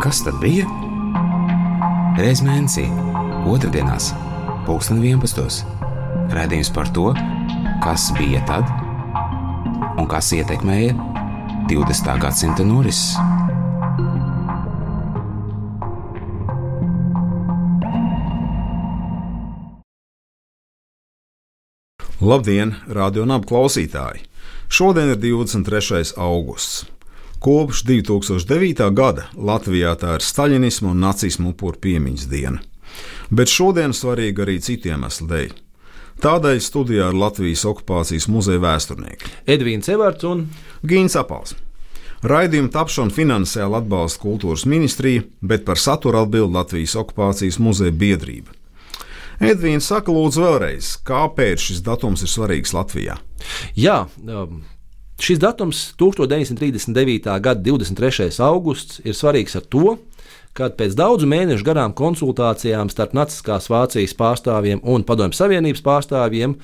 Kas tad bija? Reiz mēnesī, otrdienās, pulksten 11. Radījums par to, kas bija tad un kas ietekmēja 20. gadsimta norises. Labdien, radio un apklausītāji! Šodien ir 23. augusts. Kopš 2009. gada Latvijā tā ir staļinismu un nacismu upuru piemiņas diena. Bet šodien svarīga arī citu iemeslu dēļ. Tādēļ studijā ir Latvijas okupācijas muzeja vēsturnieki Edvīns Evarts un Gīns Apals. Raidījumu tapšanu finansiāli atbalsta kultūras ministrija, bet par saturu atbild Latvijas okupācijas muzeja biedrība. Edvīns saka, lūdzu, vēlreiz, kāpēc šis datums ir svarīgs Latvijā? Jā, um, šis datums, 1939. gada 23. augusts, ir svarīgs ar to, kad pēc daudzu mēnešu garām konsultācijām starp Naciskās Vācijas pārstāvjiem un Padomju Savienības pārstāvjiem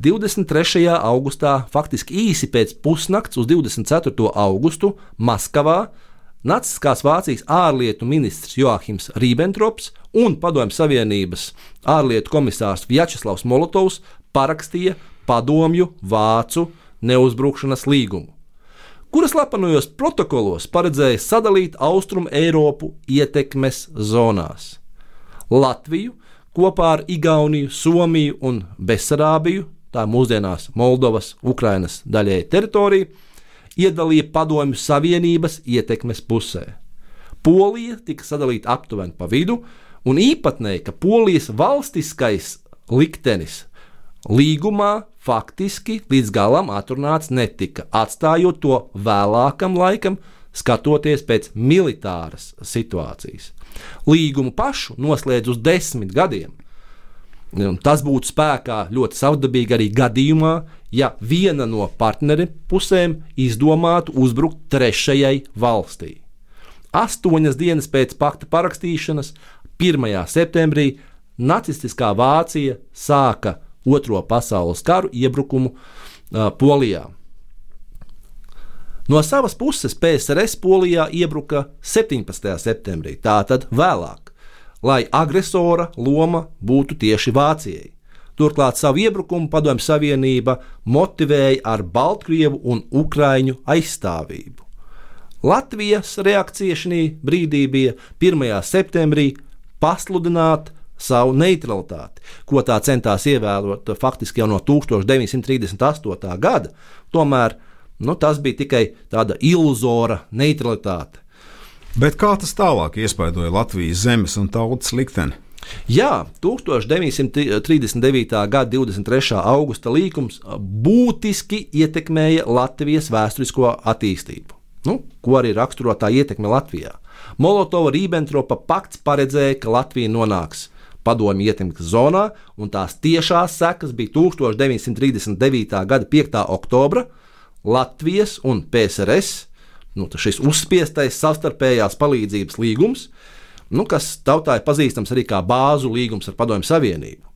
23. augustā, faktiski īsi pēc pusnakts uz 24. augustu, Maskavā Naciskās Vācijas ārlietu ministrs Joachims Rībbentrops un Padomju Savienības ārlietu komisārs Vjačeslavs Molotovs parakstīja padomju vācu neuzbrukšanas līgumu, kuras slapenojos protokolos paredzēja sadalīt Austrumu Eiropu ietekmes zonās. Latviju kopā ar Igauniju, Somiju un Besarābiju, tā mūsdienās Moldovas, Ukrainas daļēji teritorija, iedalīja Padomju Savienības ietekmes pusē. Polija tika sadalīta aptuveni pa vidu, un īpatnēji, ka Polijas valstiskais liktenis līgumā faktiski līdz galam atrunāts netika, atstājot to vēlākam laikam, skatoties pēc militāras situācijas. Līgumu pašu noslēdz uz desmit gadiem. Un tas būtu spēkā ļoti savdabīgi arī gadījumā, ja viena no partneri pusēm izdomātu uzbrukt trešajai valstī. Astoņas dienas pēc pakta parakstīšanas, 1. septembrī, nacistiskā Vācija sāka Otro pasaules karu iebrukumu uh, Polijā. No savas puses PSRS Polijā iebruka 17. septembrī, tātad vēlāk, lai agresora loma būtu tieši Vācijai. Turklāt savu iebrukumu Padomju Savienība motivēja ar Baltkrievu un Ukraiņu aizstāvību. Latvijas reakcija šī brīdī bija 1. septembrī pasludināt savu neutralitāti, ko tā centās ievērot faktiski jau no 1938. gada. Tomēr nu, tas bija tikai tāda iluzora neutralitāte. Bet kā tas tālāk iespaidoja Latvijas zemes un tautas likteni? Jā, 1939. gada 23. augusta līkums būtiski ietekmēja Latvijas vēsturisko attīstību, nu, ko arī raksturo tā ietekme Latvijā. Molotova-Rībbentropa pakts paredzēja, ka Latvija nonāks padomju ietekmes zonā, un tās tiešās sekas bija 1939. gada 5. oktobra Latvijas un PSRS. Nu, šis uzspiestais savstarpējās palīdzības līgums, nu, kas tautā ir pazīstams arī kā bāzu līgums ar Padomju Savienību,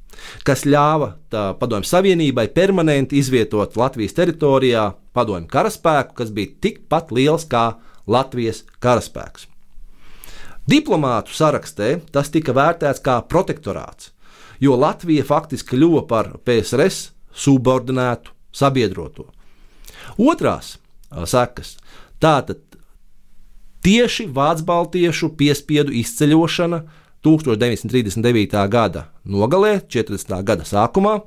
kas ļāva Padomju Savienībai permanenti izvietot Latvijas teritorijā padomju karaspēku, kas bija tikpat liels kā Latvijas karaspēks. Diplomātu sarakstē tas tika vērtēts kā protektorāts, jo Latvija faktiski kļuva par PSRS subordinētu sabiedroto. Otrās sekas - tātad tieši Vācu baltiešu piespiedu izceļošana 1939. gada nogalē, 40. gada sākumā,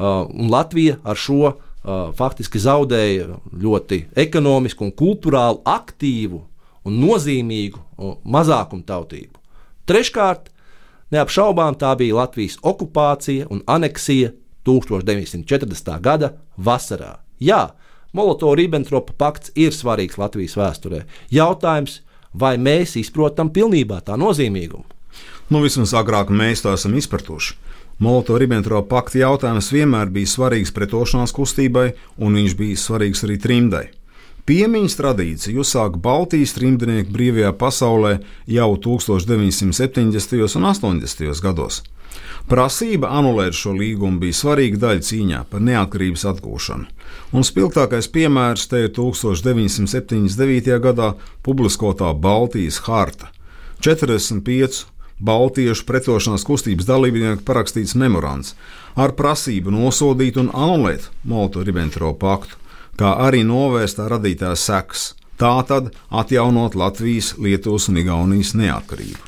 un Latvija ar šo faktiski zaudēja ļoti ekonomisku un kultūrāli aktīvu un nozīmīgu mazākumtautību. Treškārt, neapšaubām tā bija Latvijas okupācija un aneksija 1940. gada vasarā. Jā, Molotov-Ribbentropa pakts ir svarīgs Latvijas vēsturē. Jautājums, vai mēs izprotam pilnībā tā nozīmīgumu? Nu, vismaz agrāk mēs to esam izpratuši. Molotov-Ribbentropa pakta jautājums vienmēr bija svarīgs pretošanās kustībai, un viņš bija svarīgs arī trimdai. Piemiņas tradīcija uzsāka Baltijas trimdnieku brīvajā pasaulē jau 1970. un 80. gados. Prasība anulēt šo līgumu bija svarīga daļa cīņā par neatkarības atgūšanu, un spilgtākais piemērs te ir 1979. gadā publiskotā Baltijas harta, 45 Baltiešu pretošanās kustības dalībnieku parakstīts memorands ar prasību nosodīt un anulēt Molotovu-Ribbentropa paktu, kā arī novērst tā radītās sekas, tātad atjaunot Latvijas, Lietuvas un Igaunijas neatkarību.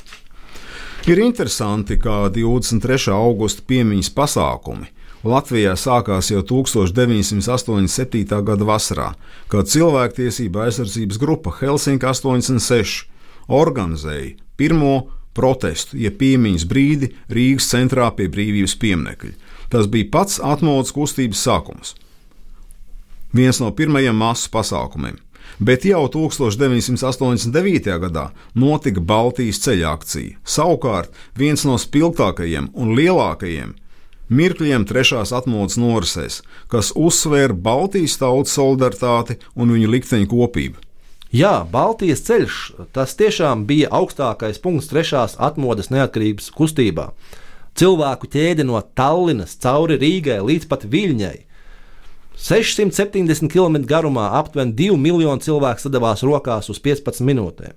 Ir interesanti, ka 23. augusta piemiņas pasākumi Latvijā sākās jau 1987. gada vasarā, kad cilvēktiesība aizsardzības grupa Helsinki 86 organizēja pirmo protestu, ja piemiņas brīdi Rīgas centrā pie brīvības pieminiekļa. Tas bija pats atmodas kustības sākums. Viens no pirmajiem masu pasākumiem. Bet jau 1989. gadā notika Baltijas ceļa akcija. Savukārt viens no spilgtākajiem un lielākajiem mirkļiem trešās atmodas norisēs, kas uzsvēra Baltijas tautas solidaritāti un viņu likteņu kopību. Jā, Baltijas ceļš tas tiešām bija augstākais punkts trešās atmodas neatkarības kustībā. Cilvēku ķēde no Tallinas cauri Rīgai līdz pat Viļņai. 670 km garumā aptuveni 2 miljoni cilvēku sadavās rokās uz 15 minūtēm.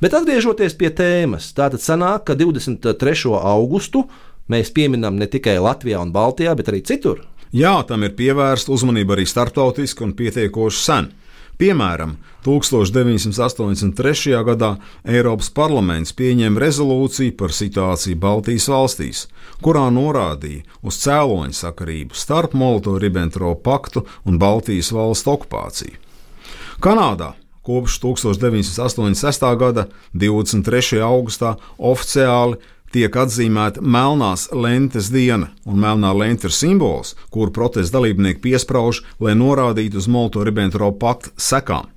Bet atgriežoties pie tēmas, tātad sanāk, ka 23. augustu mēs pieminam ne tikai Latvijā un Baltijā, bet arī citur. Jā, tam ir pievērsta uzmanība arī starptautiski un pietiekoši sen. Piemēram, 1983. gadā Eiropas parlaments pieņēma rezolūciju par situāciju Baltijas valstīs, kurā norādīja uz cēloņa sakarību starp Molotovu-Ribbentropa paktu un Baltijas valstu okupāciju. Kanādā kopš 1986. gada 23. augustā oficiāli tiek atzīmēta melnās lentes diena, un melnā lente ir simbols, kuru protesta dalībnieki piesprāž, lai norādītu uz Molotovu-Ribbentropa paktu sekām.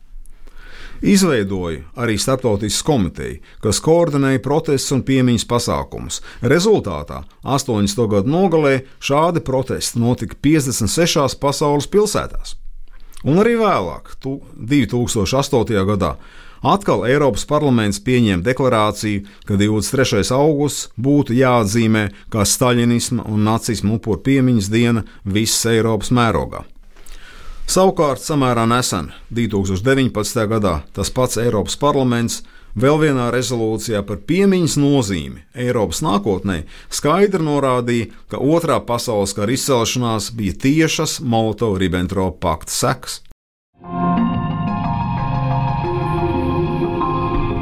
Izveidoja arī starptautisku komiteju, kas koordinēja protestus un piemiņas pasākumus. Rezultātā 80. gadu nogalē šādi protesti notika 56 pasaules pilsētās. Un arī vēlāk, 2008. gadā, Atkal Eiropas parlaments pieņēma deklarāciju, ka 23. augusts būtu jāatzīmē kā staļinisma un nacisma upuru piemiņas diena visas Eiropas mērogā. Savukārt, samērā nesen, 2019. gadā, tas pats Eiropas parlaments vēl vienā rezolūcijā par piemiņas nozīmi Eiropas nākotnē skaidri norādīja, ka Otrā pasaules kara izcelšanās bija tiešas Molotov-Ribbentrop pakta sekas.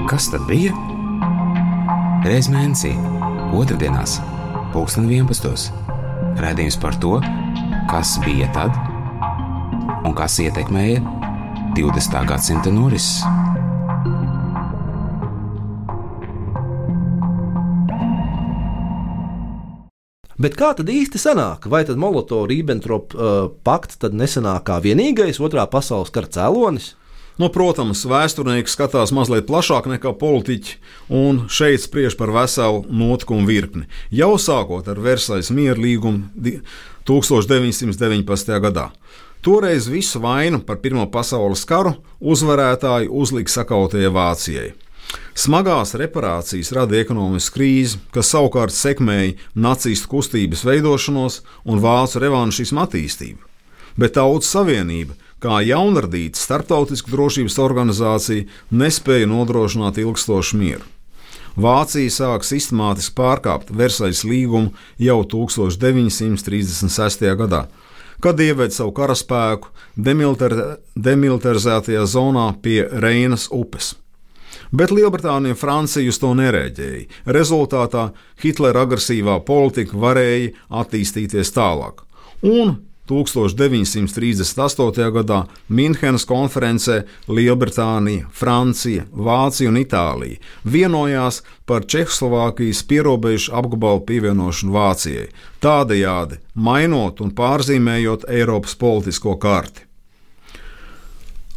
Kas tad bija? Reiz mēnesī, otrdienās, pulksten 11. Radījums par to, kas bija tad un kas ietekmēja 20. gadsimta norises. Bet kā tad īsti sanāk? Vai tad Molotovs-Ribbentrop uh, pakts tad nesanāk kā vienīgais otrā pasaules kara cēlonis? Nu, protams, vēsturnieki skatās mazliet plašāk nekā politiķi, un šeit spriež par veselu notikumu virkni. Jau sākot ar Versailles mieru līgumu 1919. gadā. Toreiz visu vainu par Pirmā pasaules karu uzvarētāji uzlika sakautajai Vācijai. Smagās reparācijas rada ekonomisku krīzi, kas savukārt sekmēja nacistu kustības veidošanos un vācu revanšismu attīstību. Bet Tautas Savienība kā jaunradīta starptautiska drošības organizācija nespēja nodrošināt ilgstošu mieru. Vācija sāk sistemātiski pārkāpt Versaļas līgumu jau 1936. gadā, kad ieved savu karaspēku demilitari demilitarizētajā zonā pie Reinas upes. Bet Lielbritānija un Francija uz to nereaģēja. Rezultātā Hitlera agresīvā politika varēja attīstīties tālāk. Un 1938. gadā Minhenes konferencē Lielbritānija, Francija, Vācija un Itālija vienojās par Čehoslovākijas pierobežu apgabalu pievienošanu Vācijai, tādējādi mainot un pārzīmējot Eiropas politisko karti.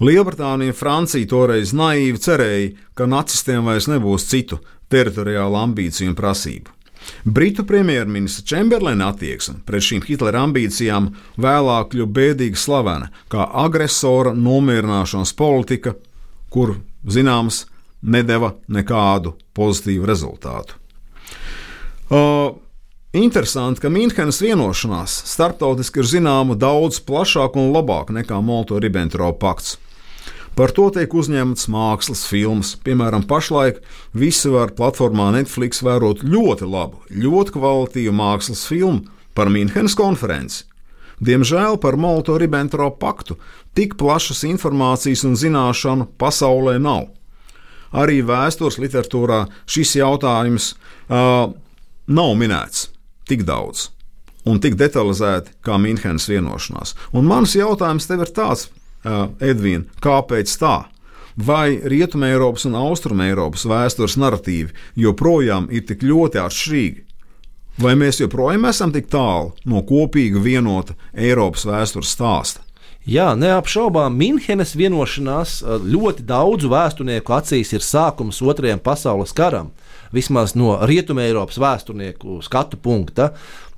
Lielbritānija un Francija toreiz naīvi cerēja, ka nacistiem vairs nebūs citu teritoriālu ambīciju un prasību. Britu premjerministra Čemberlina attieksme pret šīm Hitlera ambīcijām vēlāk kļuva bēdīgi slavena kā agresora nomierināšanas politika, kur, zināms, nedeva nekādu pozitīvu rezultātu. Uh, Interesanti, ka Mīnhenes vienošanās starptautiski ir zināma daudz plašāk un labāk nekā Molto-Ribbentrop pakts. Par to tiek uzņemts mākslas filmas. Piemēram, pašlaik visi var platformā Netflix vērot ļoti labu, ļoti kvalitatīvu mākslas filmu par Mīnhenes konferenci. Diemžēl par Molotovu-Ribbentropu paktu tik plašas informācijas un zināšanu pasaulē nav. Arī vēstures literatūrā šis jautājums uh, nav minēts tik daudz un tik detalizēti kā Mīnhenes vienošanās. Un mans jautājums tev ir tāds, Edvīna, kāpēc tā? Vai Rietumē Eiropas un Austrumē Eiropas vēstures narratīvi joprojām ir tik ļoti atšķirīgi? Vai mēs joprojām esam tik tālu no kopīga vienota Eiropas vēstures stāsta? Jā, neapšaubām, Minhenes vienošanās ļoti daudzu vēsturnieku acīs ir sākums otrajam pasaules karam. Vismaz no Rietumē Eiropas vēsturnieku skatu punkta.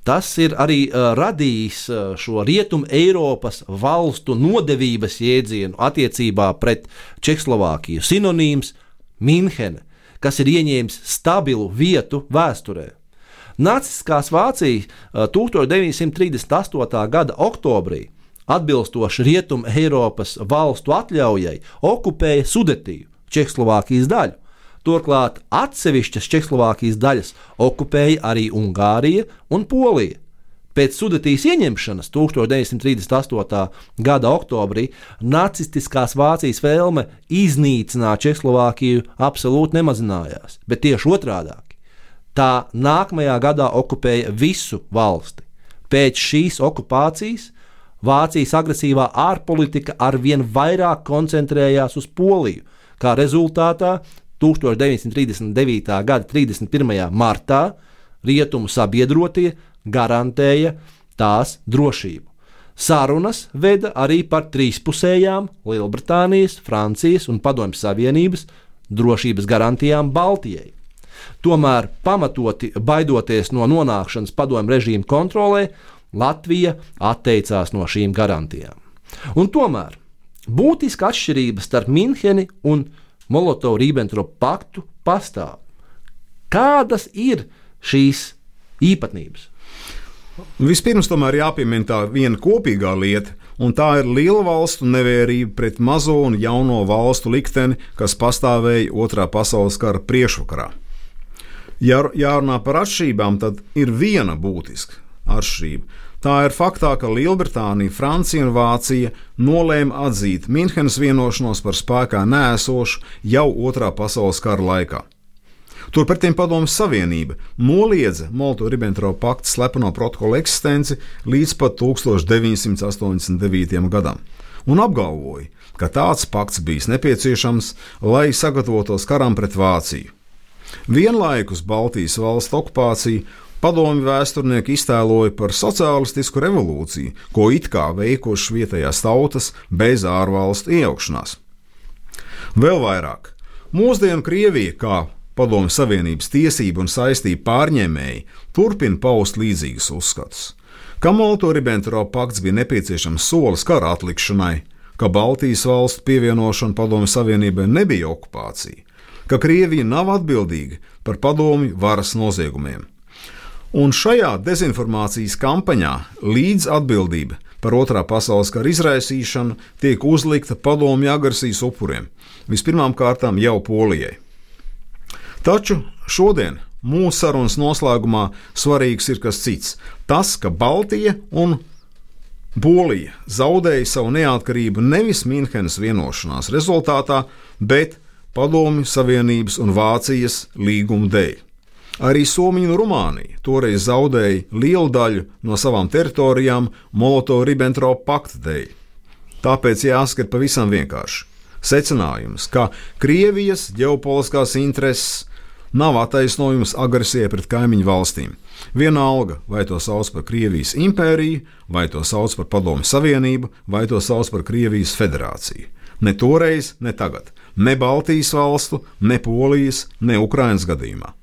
Tas ir arī uh, radījis uh, šo rietumu Eiropas valstu nodevības jēdzienu attiecībā pret Čehoslovākiju. Sinonīms Minhene, kas ir ieņēmis stabilu vietu vēsturē. Naciskās Vācijas uh, 1938. gada oktobrī, atbilstoši Rietumu Eiropas valstu atļaujai, okupēja Sudetiju, Čehoslovākijas daļu. Turklāt atsevišķas Čehoslovākijas daļas okupēja arī Ungārija un Polija. Pēc Sudetijas ieņemšanas 1938. gada oktobrī nacistiskās Vācijas vēlme iznīcināt Čehoslovākiju absolūti nemazinājās, bet tieši otrādi - tā nākamajā gadā okupēja visu valsti. Pēc šīs okupācijas Vācijas agresīvā ārpolitika arvien vairāk koncentrējās uz Poliju, kā rezultātā 1939. gada 31. martā rietumu sabiedrotie garantēja tās drošību. Sarunas veda arī par trīspusējām Lielbritānijas, Francijas un Padomju Savienības drošības garantijām Baltijai. Tomēr, pamatoti baidoties no nonākšanas padomju režīmu kontrolē, Latvija atteicās no šīm garantijām. Un tomēr būtiska atšķirība starp Minheni un Minheni Molotovu-Ribbentropu paktu pastāv. Kādas ir šīs īpatnības? Vispirms tomēr jāpiemina tā viena kopīgā lieta, un tā ir liela valstu nevērība pret mazo un jauno valstu likteni, kas pastāvēja Otrā pasaules kara priekšvakarā. Ja jārunā par atšķirībām, tad ir viena būtiska atšķirība. Tā ir faktā, ka Lielbritānija, Francija un Vācija nolēma atzīt Minhenes vienošanos par spēkā nēsošu jau Otrā pasaules kara laikā. Turpretī Padomju Savienība noliedza Molotovu-Ribbentropa pakta slepeno protokolu eksistenci līdz pat 1989. gadam un apgalvoja, ka tāds pakts bijis nepieciešams, lai sagatavotos karam pret Vāciju. Vienlaikus Baltijas valstu okupācija Padomju vēsturnieki iztēloja par sociālistisku revolūciju, ko it kā veikušas vietējās tautas bez ārvalstu iejaukšanās. Vēl vairāk, mūsdienu Krievija, kā Padomju Savienības tiesību un saistību pārņēmēji, turpina paust līdzīgus uzskatus. Ka Molotovu-Ribbentropa pakts bija nepieciešams solis kara atlikšanai, ka Baltijas valstu pievienošana Padomju Savienībai nebija okupācija, ka Krievija nav atbildīga par padomju varas noziegumiem Un šajā dezinformācijas kampaņā līdz atbildība par otrā pasaules kara izraisīšanu tiek uzlikta padomju agresijas upuriem, vispirmām kārtām jau Polijai. Taču šodien mūsu sarunas noslēgumā svarīgs ir kas cits - tas, ka Baltija un Polija zaudēja savu neatkarību nevis Mīnhenes vienošanās rezultātā, bet Padomju Savienības un Vācijas līguma dēļ. Arī Somija un Rumānija toreiz zaudēja lielu daļu no savām teritorijām Molotovu-Ribbentropa pakta dēļ. Tāpēc jāskat pavisam vienkārši. Secinājums, ka Krievijas ģeopolitiskās intereses nav attaisnojums agresijai pret kaimiņu valstīm. Vienalga, vai to sauc par Krievijas impēriju, vai to sauc par Padomju Savienību, vai to sauc par Krievijas federāciju. Ne toreiz, ne tagad, ne Baltijas valstu, ne Polijas, ne Ukrainas gadījumā.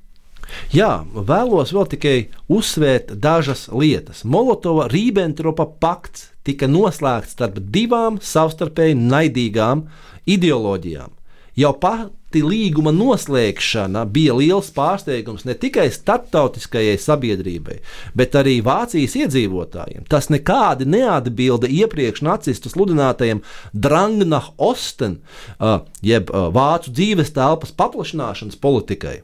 Jā, vēlos vēl tikai uzsvērt dažas lietas. Molotova-Rībbentropa pakts tika noslēgts starp divām savstarpēji naidīgām ideoloģijām. Jau pa, pati līguma noslēgšana bija liels pārsteigums ne tikai starptautiskajai sabiedrībai, bet arī Vācijas iedzīvotājiem. Tas nekādi neatbilda iepriekš nacistu sludinātajam Drangnach Osten, jeb vācu dzīves telpas paplašināšanas politikai.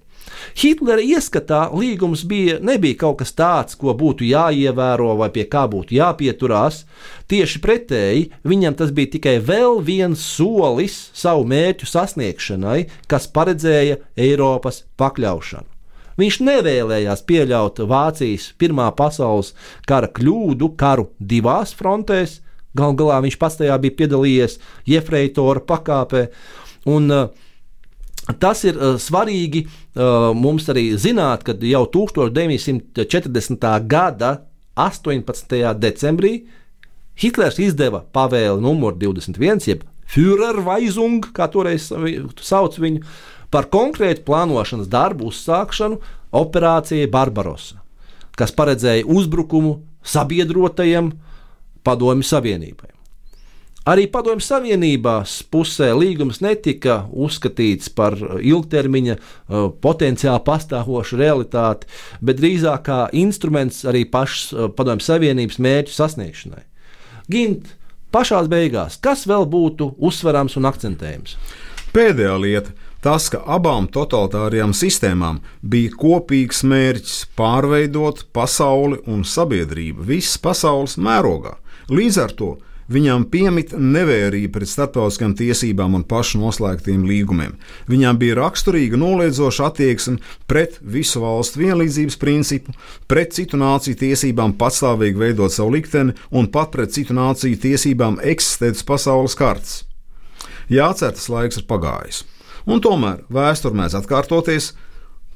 Hitlera ieskatā līgums bija, nebija kaut kas tāds, ko būtu jāievēro vai pie kā būtu jāpieturās. Tieši pretēji, viņam tas bija tikai vēl viens solis savu mērķu sasniegšanai, kas paredzēja Eiropas pakļaušanu. Viņš nevēlējās pieļaut Vācijas Pirmā pasaules kara kļūdu, karu divās frontēs. Galu galā viņš pats tajā bija piedalījies Jefreitora pakāpē. Un, uh, Tas ir uh, svarīgi uh, mums arī zināt, ka jau 1940. gada 18. decembrī Hitlers izdeva pavēli numur 21, jeb Führerweisung, kā toreiz sauc viņu, par konkrētu plānošanas darbu uzsākšanu operācijai Barbarossa, kas paredzēja uzbrukumu sabiedrotajiem Padomju Savienībai. Arī Padomju Savienībās pusē līgums netika uzskatīts par ilgtermiņa uh, potenciāli pastāvošu realitāti, bet drīzāk kā instruments arī pašas uh, Padomju Savienības mērķu sasniegšanai. Gint, pašā beigās, kas vēl būtu uzsverams un akcentējams? Pēdējā lieta tas, ka abām totalitārijām sistēmām bija kopīgs mērķis pārveidot pasauli un sabiedrību visas pasaules mērogā. Līdz ar to Viņām piemita nevērība pret starptautiskām tiesībām un pašu noslēgtiem līgumiem. Viņām bija raksturīga noliedzoša attieksme pret visu valstu vienlīdzības principu, pret citu nāciju tiesībām patstāvīgi veidot savu likteni un pat pret citu nāciju tiesībām eksistēt uz pasaules kartes. Jācer, tas laiks ir pagājis. Un tomēr vēsture mēdz atkārtoties,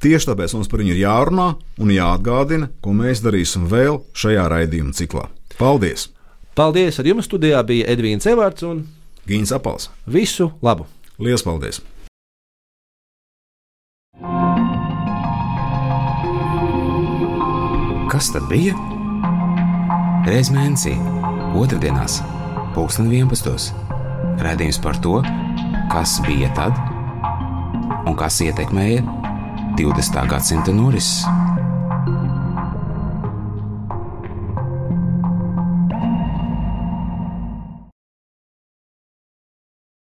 Tieši tāpēc mums par viņu ir jārunā un jāatgādina, ko mēs darīsim vēl šajā raidījuma ciklā. Paldies! Paldies! Ar jums studijā bija Edvīns Evārds un Gīns Apals. Visu labu! Lielas paldies! Kas tad bija? Reiz mēnesī, otrdienās, pulksten 11. Radījums par to, kas bija tad un kas ietekmēja 20. gadsimta norises.